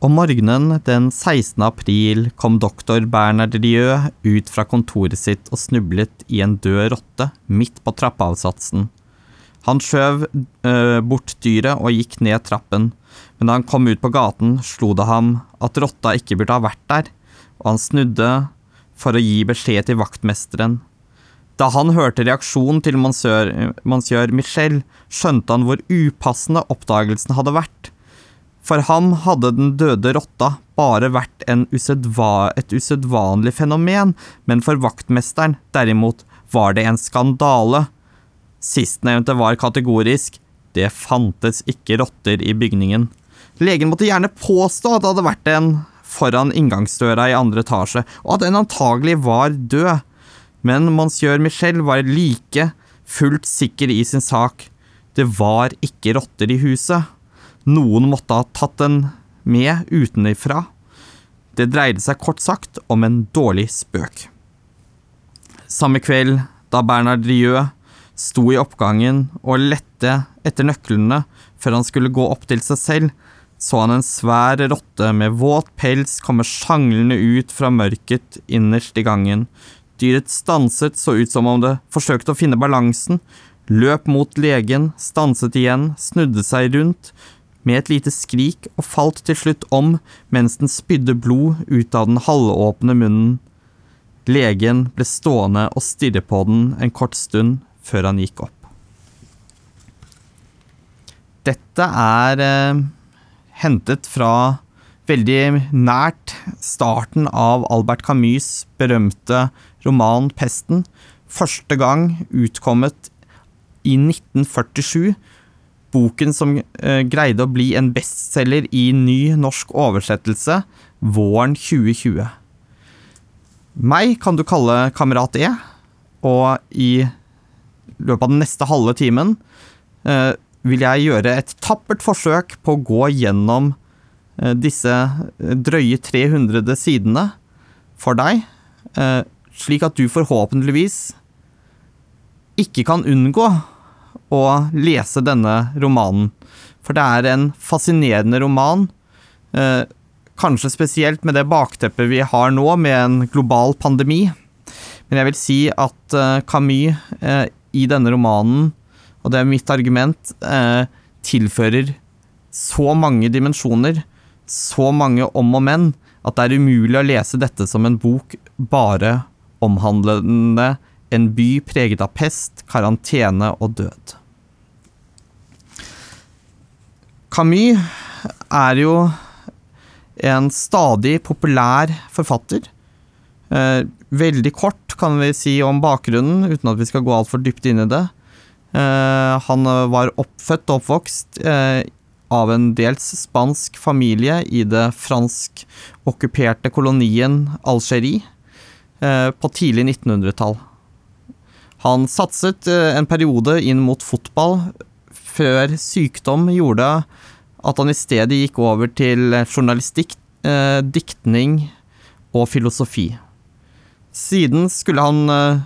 Om morgenen den 16. april kom doktor Bernard Rieu ut fra kontoret sitt og snublet i en død rotte midt på trappeavsatsen. Han skjøv øh, bort dyret og gikk ned trappen, men da han kom ut på gaten, slo det ham at rotta ikke burde ha vært der, og han snudde for å gi beskjed til vaktmesteren. Da han hørte reaksjonen til monsieur, monsieur Michel, skjønte han hvor upassende oppdagelsen hadde vært. For ham hadde den døde rotta bare vært usedva, et usedvanlig fenomen, men for vaktmesteren, derimot, var det en skandale. Sistnevnte var kategorisk, det fantes ikke rotter i bygningen. Legen måtte gjerne påstå at det hadde vært en foran inngangsdøra i andre etasje, og at en antagelig var død, men monsieur Michel var like fullt sikker i sin sak. Det var ikke rotter i huset. Noen måtte ha tatt den med utenfra. Det dreide seg kort sagt om en dårlig spøk. Samme kveld, da Bernard Rieu sto i oppgangen og lette etter nøklene før han skulle gå opp til seg selv, så han en svær rotte med våt pels komme sjanglende ut fra mørket innerst i gangen. Dyret stanset, så ut som om det forsøkte å finne balansen, løp mot legen, stanset igjen, snudde seg rundt, med et lite skrik og falt til slutt om mens den spydde blod ut av den halvåpne munnen. Legen ble stående og stirre på den en kort stund før han gikk opp. Dette er eh, hentet fra veldig nært starten av Albert Camus' berømte roman 'Pesten', første gang utkommet i 1947 boken som eh, greide å bli en bestselger i ny norsk oversettelse våren 2020. Meg kan du kalle Kamerat E, og i løpet av den neste halve timen eh, vil jeg gjøre et tappert forsøk på å gå gjennom eh, disse drøye 300 sidene for deg, eh, slik at du forhåpentligvis ikke kan unngå å lese denne romanen. For det er en fascinerende roman. Eh, kanskje spesielt med det bakteppet vi har nå, med en global pandemi. Men jeg vil si at eh, Camus eh, i denne romanen, og det er mitt argument, tilfører så mange dimensjoner, så mange om og men, at det er umulig å lese dette som en bok bare omhandlende en by preget av pest, karantene og død. Camus er jo en stadig populær forfatter. Eh, veldig kort kan vi si om bakgrunnen, uten at vi skal gå altfor dypt inn i det. Eh, han var oppfødt og oppvokst eh, av en dels spansk familie i det fransk-okkuperte kolonien Algerie på tidlig 1900-tall. Han satset eh, en periode inn mot fotball før sykdom gjorde at han i stedet gikk over til journalistikk, eh, diktning og filosofi. Siden skulle han eh,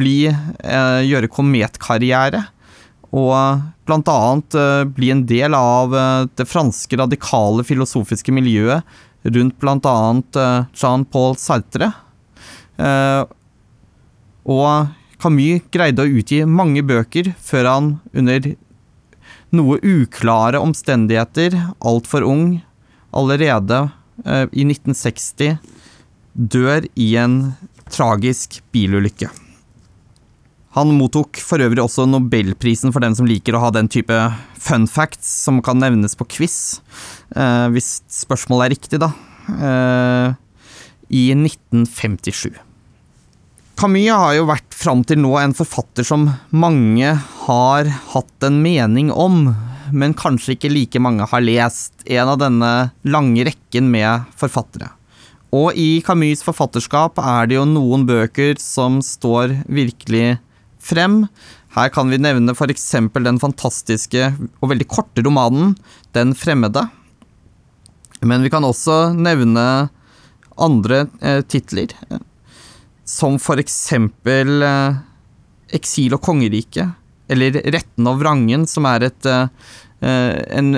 bli, eh, gjøre kometkarriere, og eh, bli en del av eh, det franske radikale filosofiske miljøet rundt eh, Jean-Paul Sartre. og Camus greide å utgi mange bøker før han under noe uklare omstendigheter, altfor ung, allerede eh, i 1960 dør i en tragisk bilulykke. Han mottok for øvrig også nobelprisen for den som liker å ha den type fun facts som kan nevnes på quiz, eh, hvis spørsmålet er riktig, da, eh, i 1957. Camus har jo vært fram til nå en forfatter som mange har hatt en mening om, men kanskje ikke like mange har lest. En av denne lange rekken med forfattere. Og i Camus' forfatterskap er det jo noen bøker som står virkelig frem. Her kan vi nevne f.eks. den fantastiske og veldig korte romanen Den fremmede. Men vi kan også nevne andre eh, titler som for eksempel eh, Eksil og kongerike, eller Retten og vrangen, som er et eh, en,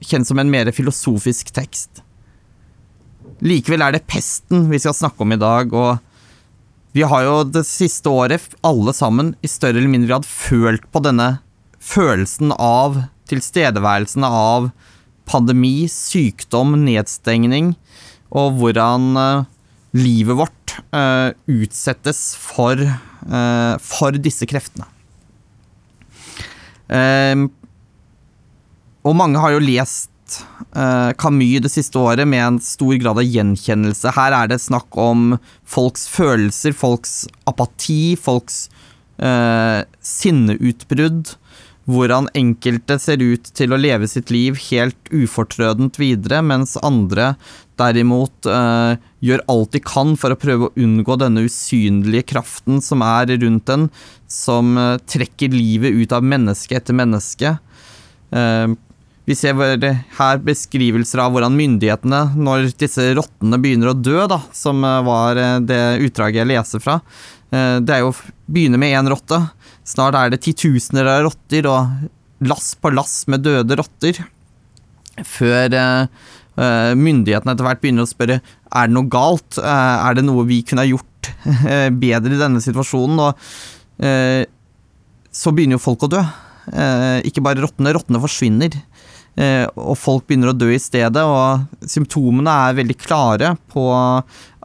kjent som en mer filosofisk tekst. likevel er det pesten vi skal snakke om i dag, og vi har jo det siste året alle sammen i større eller mindre grad følt på denne følelsen av tilstedeværelsen av pandemi, sykdom, nedstengning, og hvordan livet vårt uh, utsettes for, uh, for disse kreftene. og mange har jo lest Camus det siste året med en stor grad av gjenkjennelse. Her er det snakk om folks følelser, folks apati, folks sinneutbrudd hvordan enkelte ser ut til å leve sitt liv helt ufortrødent videre, mens andre derimot eh, gjør alt de kan for å prøve å unngå denne usynlige kraften som er rundt en, som eh, trekker livet ut av menneske etter menneske. Eh, vi ser her beskrivelser av hvordan myndighetene, når disse rottene begynner å dø, da, som var det utdraget jeg leser fra Det er jo begynner med én rotte, Snart er det titusener av rotter og lass på lass med døde rotter. Før uh, myndighetene etter hvert begynner å spørre er det noe galt, er det noe vi kunne ha gjort bedre i denne situasjonen. Og så begynner jo folk å dø. ikke bare rottene, rottene forsvinner. og folk begynner å dø i stedet, og symptomene er veldig klare på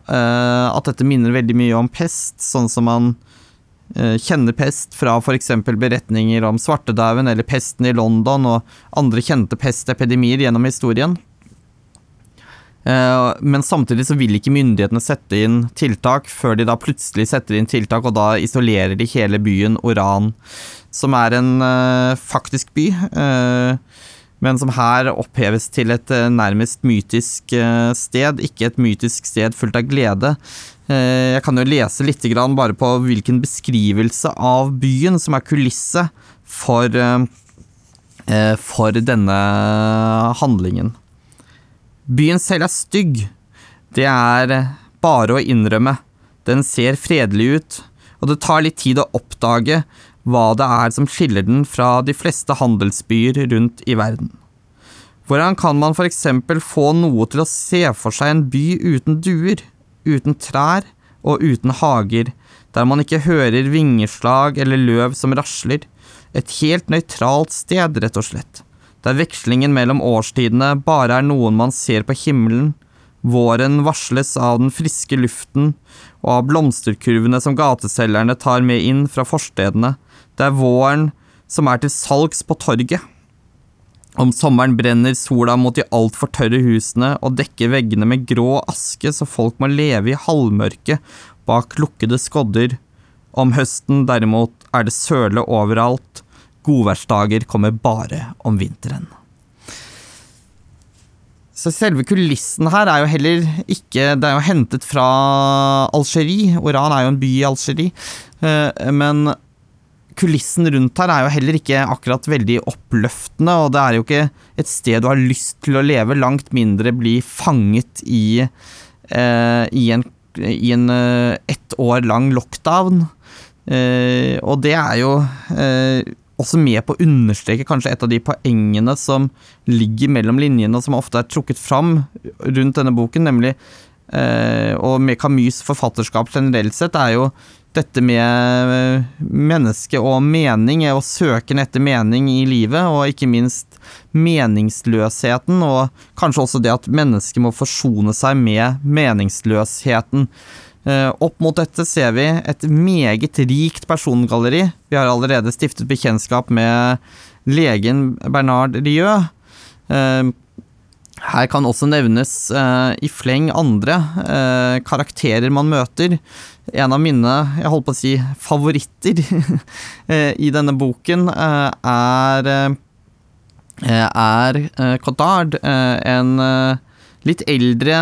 at dette minner veldig mye om pest, sånn som man uh, kjenner pest fra f.eks. beretninger om svartedauden eller pesten i London og andre kjente pestepidemier gjennom historien. Eh, men samtidig så vil ikke myndighetene sette inn tiltak før de da plutselig setter inn tiltak, og da isolerer de hele byen Oran, som er en uh, faktisk by, uh, men som her oppheves til et uh, nærmest mytisk sted, ikke et mytisk sted fullt av glede, Eh, jeg kan jo lese litt bare på hvilken beskrivelse av byen som er kulisse for, eh, eh, for denne handlingen. Byen selv er stygg. Det er bare å innrømme. Den ser fredelig ut, og det tar litt tid å oppdage hva det er som skiller den fra de fleste handelsbyer rundt i verden. Hvordan kan man for eksempel få noe til å se for seg en by uten duer? uten trær og uten hager, der man ikke hører vingeslag eller løv som rasler. Et helt nøytralt sted, rett og slett, der vekslingen mellom årstidene bare er noen man ser på himmelen. Våren varsles av den friske luften og av blomsterkurvene som gateselgerne tar med inn fra forstedene. Det er våren som er til salgs på torget. Om sommeren brenner sola mot de altfor tørre husene og dekker veggene med grå aske så folk må leve i halvmørket bak lukkede skodder. Om høsten derimot er det søle overalt, godværsdager kommer bare om vinteren. Så selve kulissen her er jo heller ikke Det er jo hentet fra Algerie. Oran er jo en by i Algerie. Eh, men kulissen rundt her er jo heller ikke akkurat veldig oppløftende, og det er jo ikke et sted du har lyst til å leve, langt mindre bli fanget i, eh, i en, i en eh, ett år lang lockdown. Eh, og det er jo eh, også med på å understreke kanskje et av de poengene som ligger mellom linjene, og som ofte er trukket fram rundt denne boken, nemlig eh, og med Camus' forfatterskap generelt sett, er jo dette med eh, menneske og mening, og søken etter mening i livet, og ikke minst meningsløsheten, og kanskje også det at mennesket må forsone seg med meningsløsheten. Eh, opp mot dette ser vi et meget rikt persongalleri. Vi har allerede stiftet bekjentskap med legen Bernard Rieu. Eh, her kan også nevnes eh, i fleng andre eh, karakterer man møter. En av mine jeg holdt på å si, favoritter uh, i denne boken er er Cotard, en litt eldre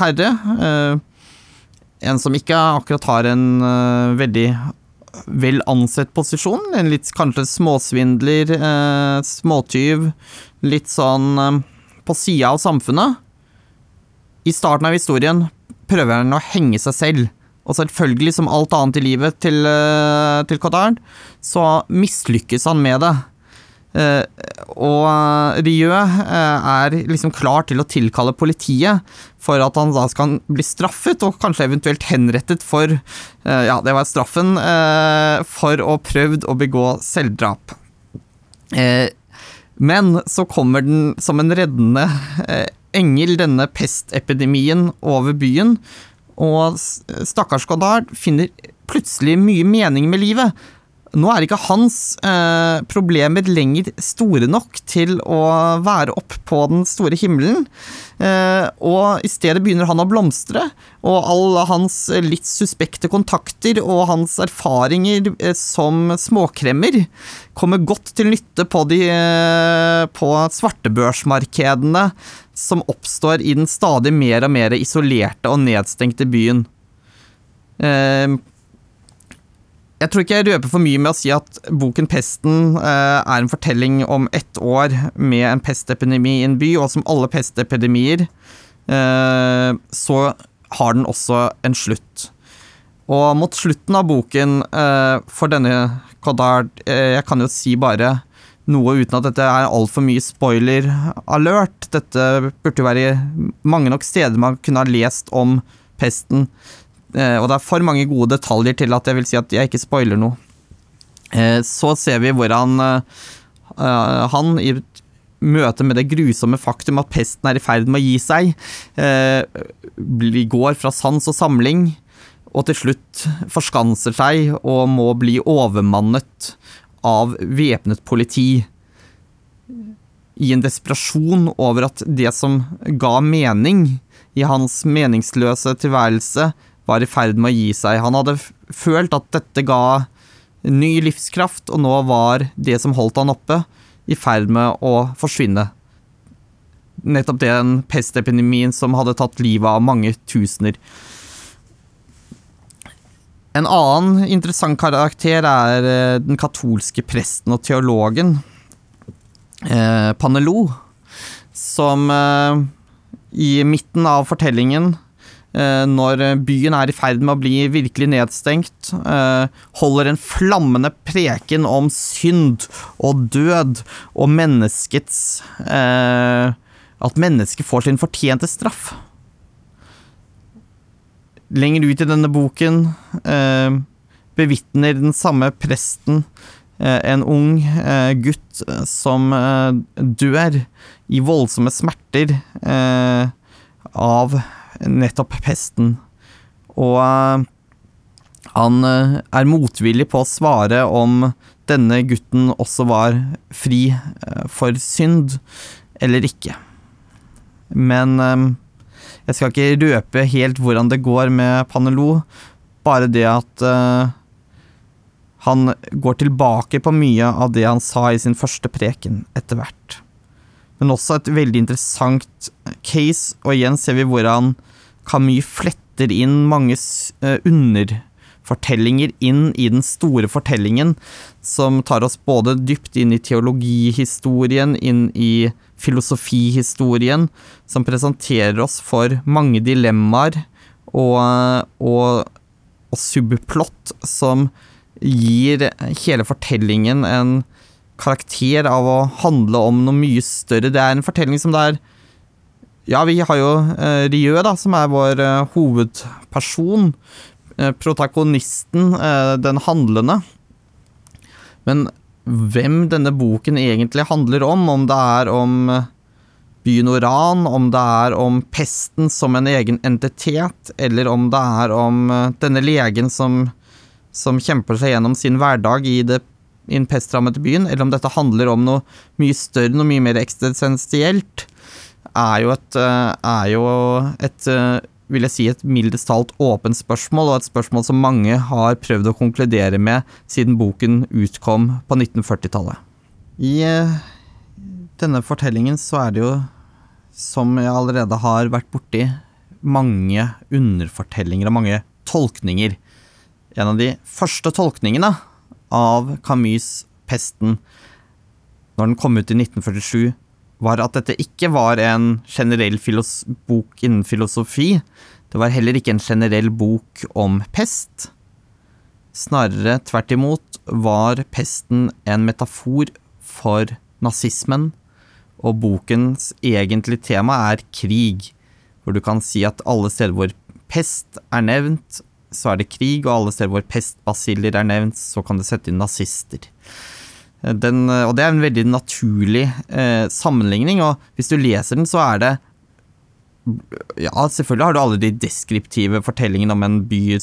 herre. en som ikke akkurat har en veldig vel ansett posisjon. En litt kanskje småsvindler, småtyv. Litt sånn på sida av samfunnet. I starten av historien prøver han å henge seg selv. Og selvfølgelig, som alt annet i livet til, uh, til Cotard, så mislykkes han med det. Eh, og Rieu eh, er liksom klar til å tilkalle politiet for at han da skal bli straffet, og kanskje eventuelt henrettet for eh, Ja, det var straffen for å prøvd å begå selvdrap. Men så kommer den som en reddende engel, denne pestepidemien over byen, og stakkars Godard finner plutselig mye mening med livet nå er ikke hans eh, problemer lenger store nok til å være opp på den store himmelen. Eh, og i stedet begynner han å blomstre, og alle hans litt suspekte kontakter og hans erfaringer eh, som småkremmer kommer godt til nytte på, de, eh, på svartebørsmarkedene som oppstår i den stadig mer og mer isolerte og nedstengte byen. Eh, jeg tror ikke jeg røper for mye med å si at boken 'Pesten' eh, er en fortelling om ett år med en pestepidemi i en by, og som alle pestepidemier eh, så har den også en slutt. Og mot slutten av boken eh, for denne Godard Jeg kan jo si bare noe uten at dette er altfor mye spoiler alert. Dette burde jo være mange nok steder man kunne ha lest om pesten. Eh, og det er for mange gode detaljer til at jeg vil si at jeg ikke spoiler noe. Eh, så ser vi hvordan eh, han i møte med det grusomme faktum at pesten er i ferd med å gi seg, går fra sans og samling, og til slutt forskanser seg og må bli overmannet av væpnet politi. I en desperasjon over at det som ga mening i hans meningsløse tilværelse, var i ferd med å gi seg. Han hadde følt at dette ga ny livskraft, og nå var det som holdt han oppe, i ferd med å forsvinne. Nettopp den pestepidemien som hadde tatt livet av mange tusener. En annen interessant karakter er eh, den katolske presten og teologen eh, Panelo, som eh, i midten av fortellingen når byen er i ferd med å bli virkelig nedstengt, eh, holder en flammende preken om synd og død og menneskets eh, At mennesket får sin fortjente straff. Lenger ut i denne boken bevitner den samme presten en ung gutt som dør i voldsomme smerter av nettopp pesten. Og eh, han eh, er motvillig på å svare om denne gutten også var fri eh, for synd eller ikke. Men jeg skal ikke røpe helt hvordan det går med Panelo, bare det at han går tilbake på mye av det han sa i sin første preken etter hvert men også et veldig interessant case. Og igjen ser vi hvordan Camus fletter inn mange uh, underfortellinger inn i den store fortellingen, som tar oss både dypt inn i teologihistorien, inn i filosofihistorien, som presenterer oss for mange dilemmaer og, og, og subplott som gir hele fortellingen en karakter av å handle om noe mye større. Det er en fortelling som det er Ja, vi har jo eh, Rieu, da, som er vår eh, hovedperson. Eh, protagonisten, uh, den handlende. Men hvem denne boken egentlig handler om, om det er om byen Oran, om det er om pesten som en egen entitet, eller om det er om denne legen som, som kjemper seg gjennom sin hverdag i det i en pestrammede byen, eller om dette handler om noe mye større, noe mye mer eksistensielt, er jo et, eh, er jo et eh, vil jeg si et mildest talt åpent spørsmål, og et spørsmål som mange har prøvd å konkludere med siden boken utkom på 1940-tallet. I eh, denne fortellingen så er det jo, som jeg allerede har vært borti, mange underfortellinger og mange tolkninger. En av de første tolkningene av Camus' 'Pesten' når den kom ut i 1947, var at dette ikke var en generell bok innen filosofi. Det var heller ikke en generell bok om pest. Snarere tvert imot var pesten en metafor for nazismen, og bokens egentlige tema er krig, hvor du kan si at alle steder hvor pest er nevnt, så er det krig, og alle steder hvor pestbasiller er nevnt, så kan du sette inn nazister. Den, og det er en veldig naturlig eh, sammenligning, og hvis du leser den, så er det Ja, selvfølgelig har du alle de deskriptive fortellingene om en by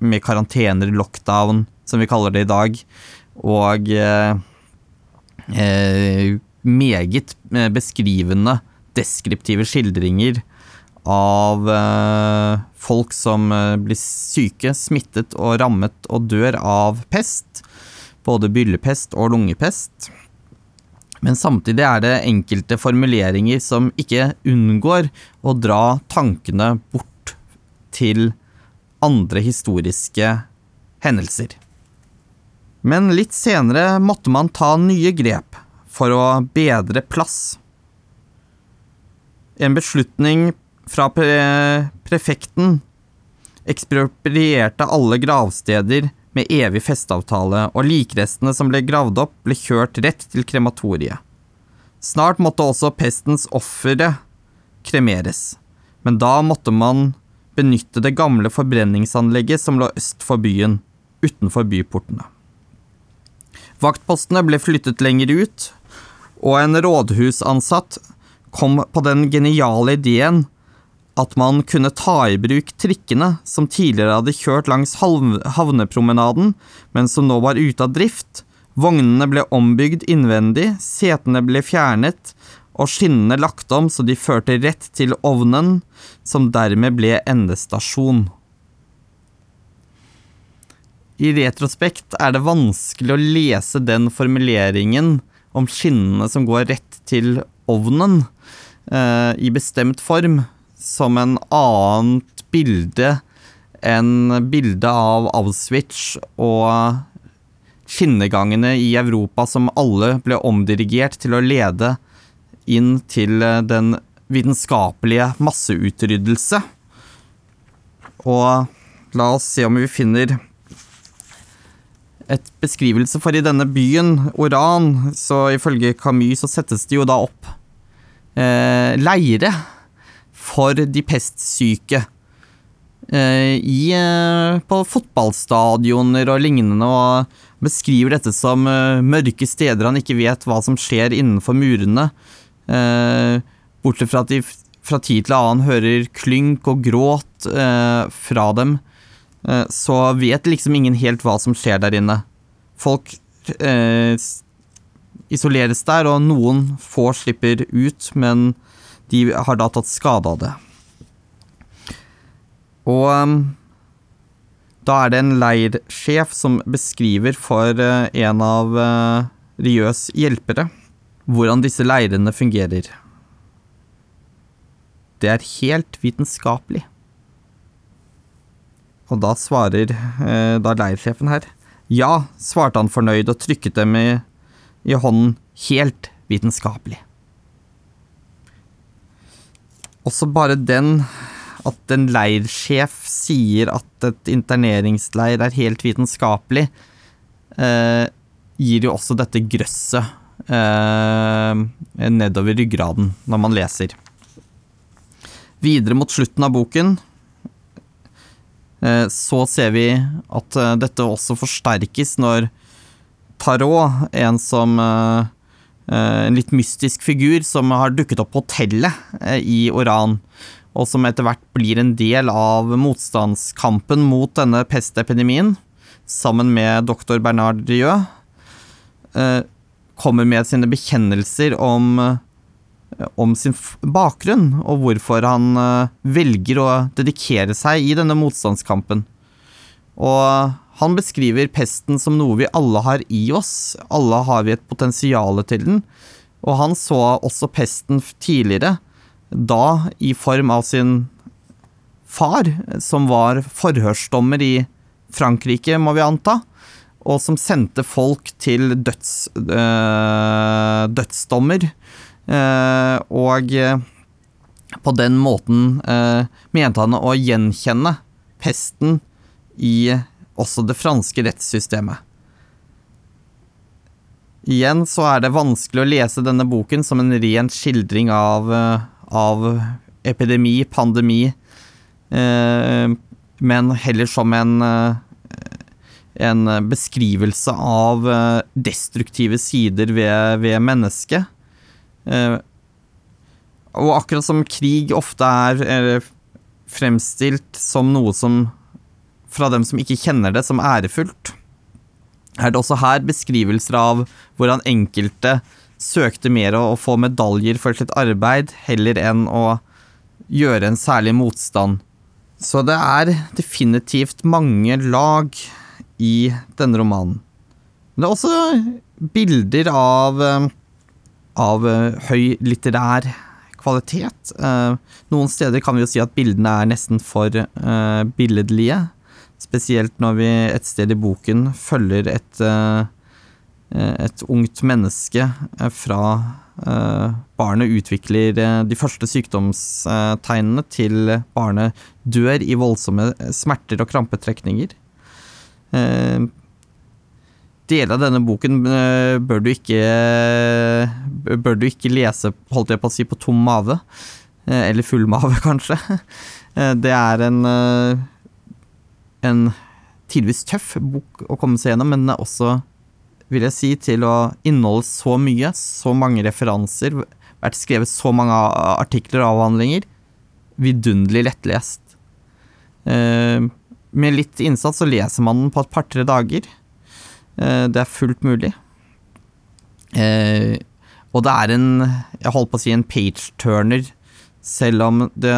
med karantener, lockdown, som vi kaller det i dag, og eh, eh, meget eh, beskrivende, deskriptive skildringer av eh, folk som eh, blir syke, smittet og rammet og dør av pest. Både byllepest og lungepest. Men samtidig er det enkelte formuleringer som ikke unngår å dra tankene bort til andre historiske hendelser. Men litt senere måtte man ta nye grep for å bedre plass. En beslutning fra pre prefekten eksproprierte alle gravsteder med evig festeavtale, og likrestene som ble gravd opp, ble kjørt rett til krematoriet. Snart måtte også pestens ofre kremeres, men da måtte man benytte det gamle forbrenningsanlegget som lå øst for byen, utenfor byportene. Vaktpostene ble flyttet lenger ut, og en rådhusansatt kom på den geniale ideen at man kunne ta i bruk trikkene som tidligere hadde kjørt langs havnepromenaden, men som nå var ute av drift. Vognene ble ombygd innvendig, setene ble fjernet og skinnene lagt om så de førte rett til ovnen, som dermed ble endestasjon. I retrospekt er det vanskelig å lese den formuleringen om skinnene som går rett til ovnen, eh, i bestemt form, som en annet bilde enn bildet av Auschwitz og skinnegangene i Europa som alle ble omdirigert til å lede inn til den vitenskapelige masseutryddelse. Og la oss se om vi finner et beskrivelse for i denne byen, Oran, så ifølge Camus så settes det jo da opp eh, leire for de pestsyke. Eh, I, eh, på fotballstadioner og lignende, og beskriver dette som eh, mørke steder han ikke vet hva som skjer innenfor murene. Bortsett fra at de fra tid til annen hører klynk og gråt fra dem, så vet liksom ingen helt hva som skjer der inne. Folk isoleres der, og noen få slipper ut, men de har da tatt skade av det. Og um, da er det en leirsjef som beskriver for uh, en av uh, Riøs hjelpere hvordan disse leirene fungerer. Det er helt vitenskapelig. Og da svarer eh, da leirsjefen her Ja, svarte han fornøyd og trykket dem i, i hånden. Helt vitenskapelig. Også bare den at en leirsjef sier at et interneringsleir er helt vitenskapelig, eh, gir jo også dette grøsset eh, nedover ryggraden når man leser. Videre mot slutten av boken eh, så ser vi at eh, dette også forsterkes når Tarot, en som eh, en litt mystisk figur som har dukket opp på hotellet eh, i Oran, og som etter hvert blir en del av motstandskampen mot denne pestepidemien, sammen med doktor Bernard Rieu, eh, kommer med sine bekjennelser om, om sin bakgrunn, og hvorfor han velger å dedikere seg i denne motstandskampen. Og han beskriver pesten som noe vi alle har i oss, alle har vi et potensial til den, og han så også pesten tidligere, da i form av sin far, som var forhørsdommer i Frankrike, må vi anta, og som sendte folk til døds, øh, dødsdommer, øh, og på den måten øh, mente han å gjenkjenne pesten i også det franske rettssystemet. igjen så er det vanskelig å lese denne boken som en ren skildring av, eh, av epidemi, pandemi, eh, men heller som en, eh, en beskrivelse av destruktive sider ved, ved mennesket. Og akkurat som krig ofte er fremstilt som noe som fra dem som ikke kjenner det, som ærefullt, er det også her beskrivelser av hvordan enkelte søkte mer å få medaljer for sitt arbeid heller enn å gjøre en særlig motstand. Så det er definitivt mange lag i denne romanen. Men det er også bilder av, eh, av eh, høy litterær kvalitet. Eh, noen steder kan vi jo si at bildene er nesten for billedlige. Spesielt når vi et sted i boken følger et, et ungt menneske fra barnet utvikler de første sykdomstegnene til barnet dør i voldsomme smerter og krampetrekninger. Deler av denne boken bør du ikke Bør du ikke lese, holdt jeg på å si, på tom mave. Eller full mave, kanskje. Det er en en tidvis tøff bok å komme seg gjennom, men den er også, vil jeg si, til å inneholde så mye, så mange referanser, vært skrevet så mange artikler og avhandlinger. Vidunderlig lettlest. Med litt innsats så leser man den på et par-tre dager. Det er fullt mulig. Og det er en, jeg holdt på å si, en page-turner, selv om det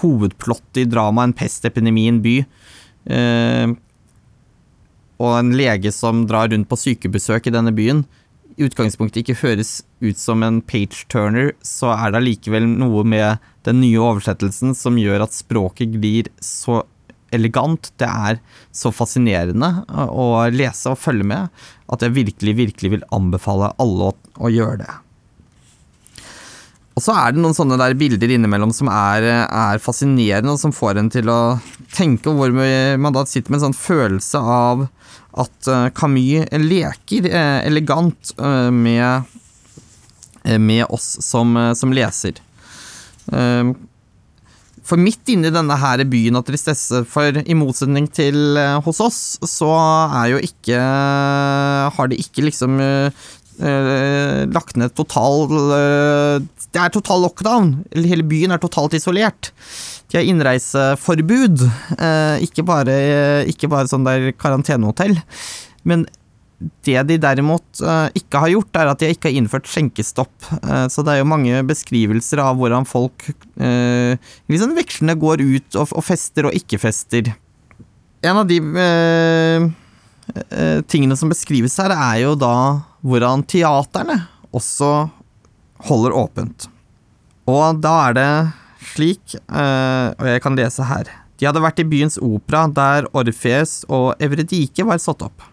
hovedplottet i dramaet, en pestepidemi i en by, og en lege som drar rundt på sykebesøk i denne byen, i utgangspunktet ikke høres ut som en page-turner, så er det allikevel noe med den nye oversettelsen som gjør at språket glir så elegant, det er så fascinerende å lese og følge med, at jeg virkelig, virkelig vil anbefale alle å, å gjøre det. Og så er det noen sånne der bilder innimellom som er, er, fascinerende, og som får en til å tenke, hvor man da sitter med en sånn følelse av at uh, Camus leker uh, elegant uh, med, med, oss som, som leser. For midt inni denne her byen av tristesse, for i motsetning til hos oss, så er jo ikke Har de ikke liksom lagt ned total uh, Det er total lockdown. Hele byen er totalt isolert. De har innreiseforbud. Uh, ikke, bare, ikke bare sånn der karantenehotell. Men det de derimot ikke har gjort, er at de ikke har innført skjenkestopp. så det er jo mange beskrivelser av hvordan folk liksom vekslende går ut og, fester og ikke fester. En av de tingene som beskrives her, er jo da hvordan teaterne også holder åpent. Og da er det slik, eh, og jeg kan lese her De hadde vært i byens opera, der Orfeus og Evredike var satt opp.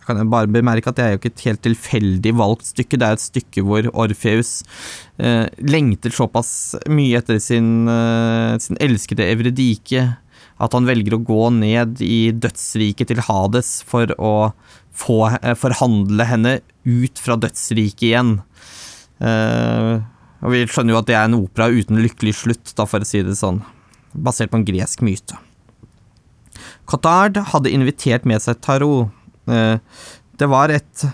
Jeg kan bare bemerke at det er jo ikke et helt tilfeldig valgt stykke, det er et stykke hvor Orfeus eh, lengter såpass mye etter sin, eh, sin elskede Evredike at han velger å gå ned i dødsriket til Hades for å få eh, forhandle henne ut fra dødsriket igjen. Uh, og vi skjønner jo at det er en opera uten lykkelig slutt, da for å si det sånn, basert på en gresk myte. Cotard hadde invitert med seg Tarot. Uh, det var et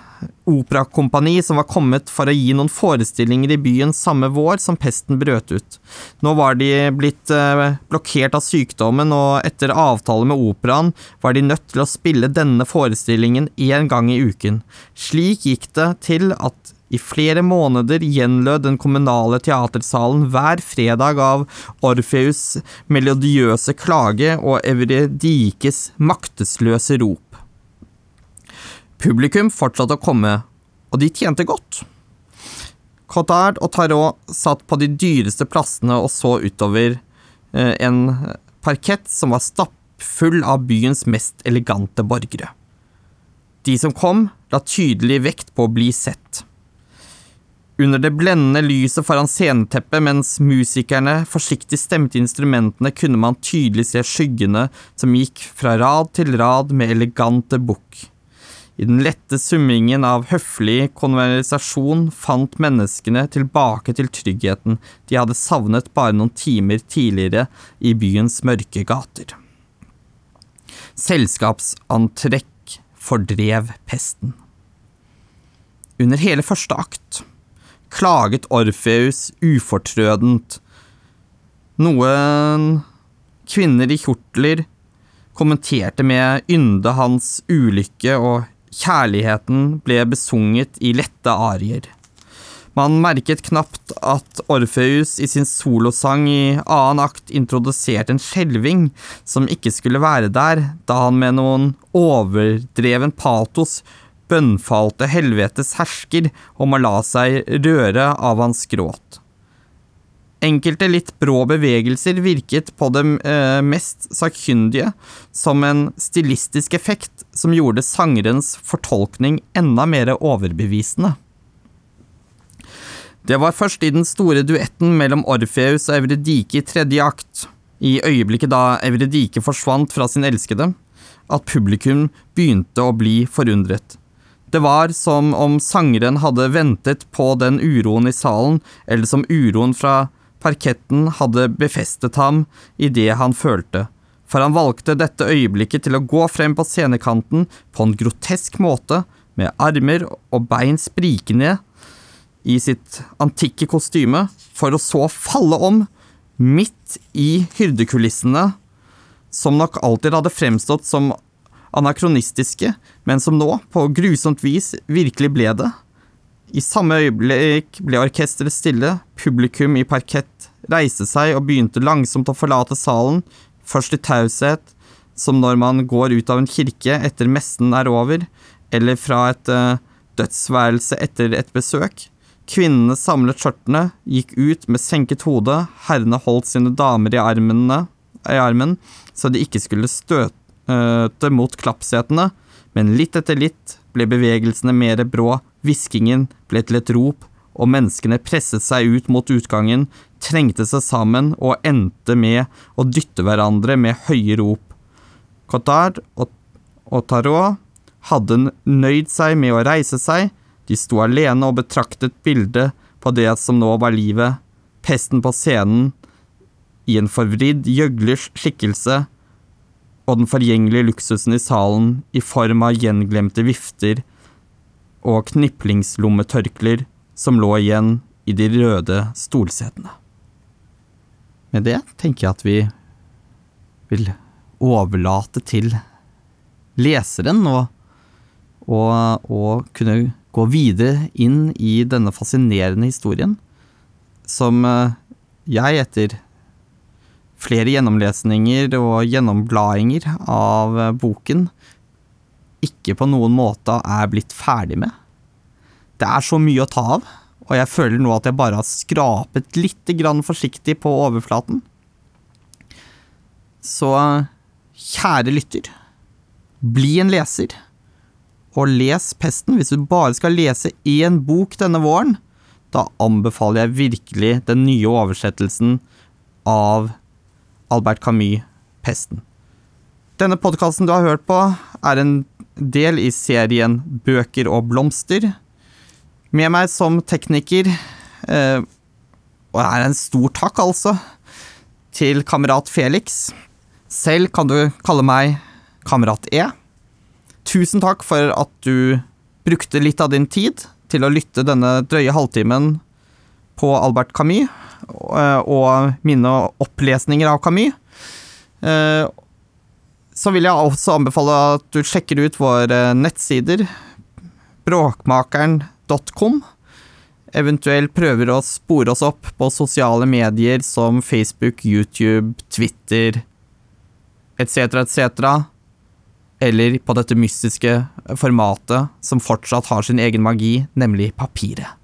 operakompani som var kommet for å gi noen forestillinger i byen samme vår som pesten brøt ut. Nå var de blitt eh, blokkert av sykdommen, og etter avtale med operaen var de nødt til å spille denne forestillingen én gang i uken. Slik gikk det til at i flere måneder gjenlød den kommunale teatersalen hver fredag av Orfeus' melodiøse klage og Evredikes maktesløse rop. Publikum fortsatte å komme, og de tjente godt. Cotard og Tarot satt på de dyreste plassene og så utover eh, en parkett som var stappfull av byens mest elegante borgere. De som kom, la tydelig vekt på å bli sett. Under det blendende lyset foran sceneteppet mens musikerne forsiktig stemte instrumentene, kunne man tydelig se skyggene som gikk fra rad til rad med elegante bukk. I den lette summingen av høflig konversasjon fant menneskene tilbake til tryggheten de hadde savnet bare noen timer tidligere i byens mørke gater. Selskapsantrekk fordrev pesten. Under hele første akt klaget Orfeus ufortrødent. Noen kvinner i kjortler kommenterte med ynde hans ulykke, og kjærligheten ble besunget i lette arier. Man merket knapt at Orfeus i sin solosang i annen akt introduserte en skjelving som ikke skulle være der, da han med noen overdreven patos bønnfalte helvetes hersker om å la seg røre av hans gråt. Enkelte litt brå bevegelser virket på det eh, mest sakkyndige som en stilistisk effekt som gjorde sangerens fortolkning enda mer overbevisende. Det var først i den store duetten mellom Orfeus og Evredike i tredje akt, i øyeblikket da Evredike forsvant fra sin elskede, at publikum begynte å bli forundret. Det var som om sangeren hadde ventet på den uroen i salen, eller som uroen fra parketten hadde befestet ham i det han følte, for han valgte dette øyeblikket til å gå frem på scenekanten på en grotesk måte, med armer og bein sprikende i sitt antikke kostyme, for å så falle om midt i hyrdekulissene, som nok alltid hadde fremstått som anakronistiske, men som nå, på grusomt vis, virkelig ble det. I samme øyeblikk ble orkesteret stille, publikum i parkett reiste seg og begynte langsomt å forlate salen, først i taushet, som når man går ut av en kirke etter messen er over, eller fra et uh, dødsværelse etter et besøk. Kvinnene samlet skjørtene, gikk ut med senket hode, herrene holdt sine damer i, armene, i armen, så de ikke skulle støte uh, mot klappsetene, men litt etter litt ble bevegelsene mer brå, hviskingen ble til et rop, og menneskene presset seg ut mot utgangen, trengte seg sammen og endte med å dytte hverandre med høye rop. Cotard og, og Tarot hadde nøyd seg med å reise seg, de sto alene og betraktet bildet på det som nå var livet, pesten på scenen, i en forvridd, gjøglers skikkelse, og den forgjengelige luksusen i salen i form av gjenglemte vifter og kniplingslommetørklær som lå igjen i de røde stolsetene. Med det tenker jeg at vi vil overlate til leseren å kunne gå videre inn i denne fascinerende historien, som eh, jeg etter flere gjennomlesninger og gjennomblaringer av eh, boken ikke på noen måte er blitt ferdig med. Det er så mye å ta av, og jeg føler nå at jeg bare har skrapet litt grann forsiktig på overflaten. Så kjære lytter, bli en leser, og les Pesten. Hvis du bare skal lese én bok denne våren, da anbefaler jeg virkelig den nye oversettelsen av Albert Camus' Pesten. Denne podkasten du har hørt på, er en del i serien Bøker og blomster. Med meg som tekniker, eh, og det er en stor takk, altså, til kamerat Felix. Selv kan du kalle meg Kamerat E. Tusen takk for at du brukte litt av din tid til å lytte denne drøye halvtimen på Albert Camus. Eh, og mine opplesninger av Camus. Eh, så vil jeg også anbefale at du sjekker ut våre nettsider, bråkmakeren.com. Eventuelt prøver å spore oss opp på sosiale medier som Facebook, YouTube, Twitter etc., etc. Eller på dette mystiske formatet som fortsatt har sin egen magi, nemlig papiret.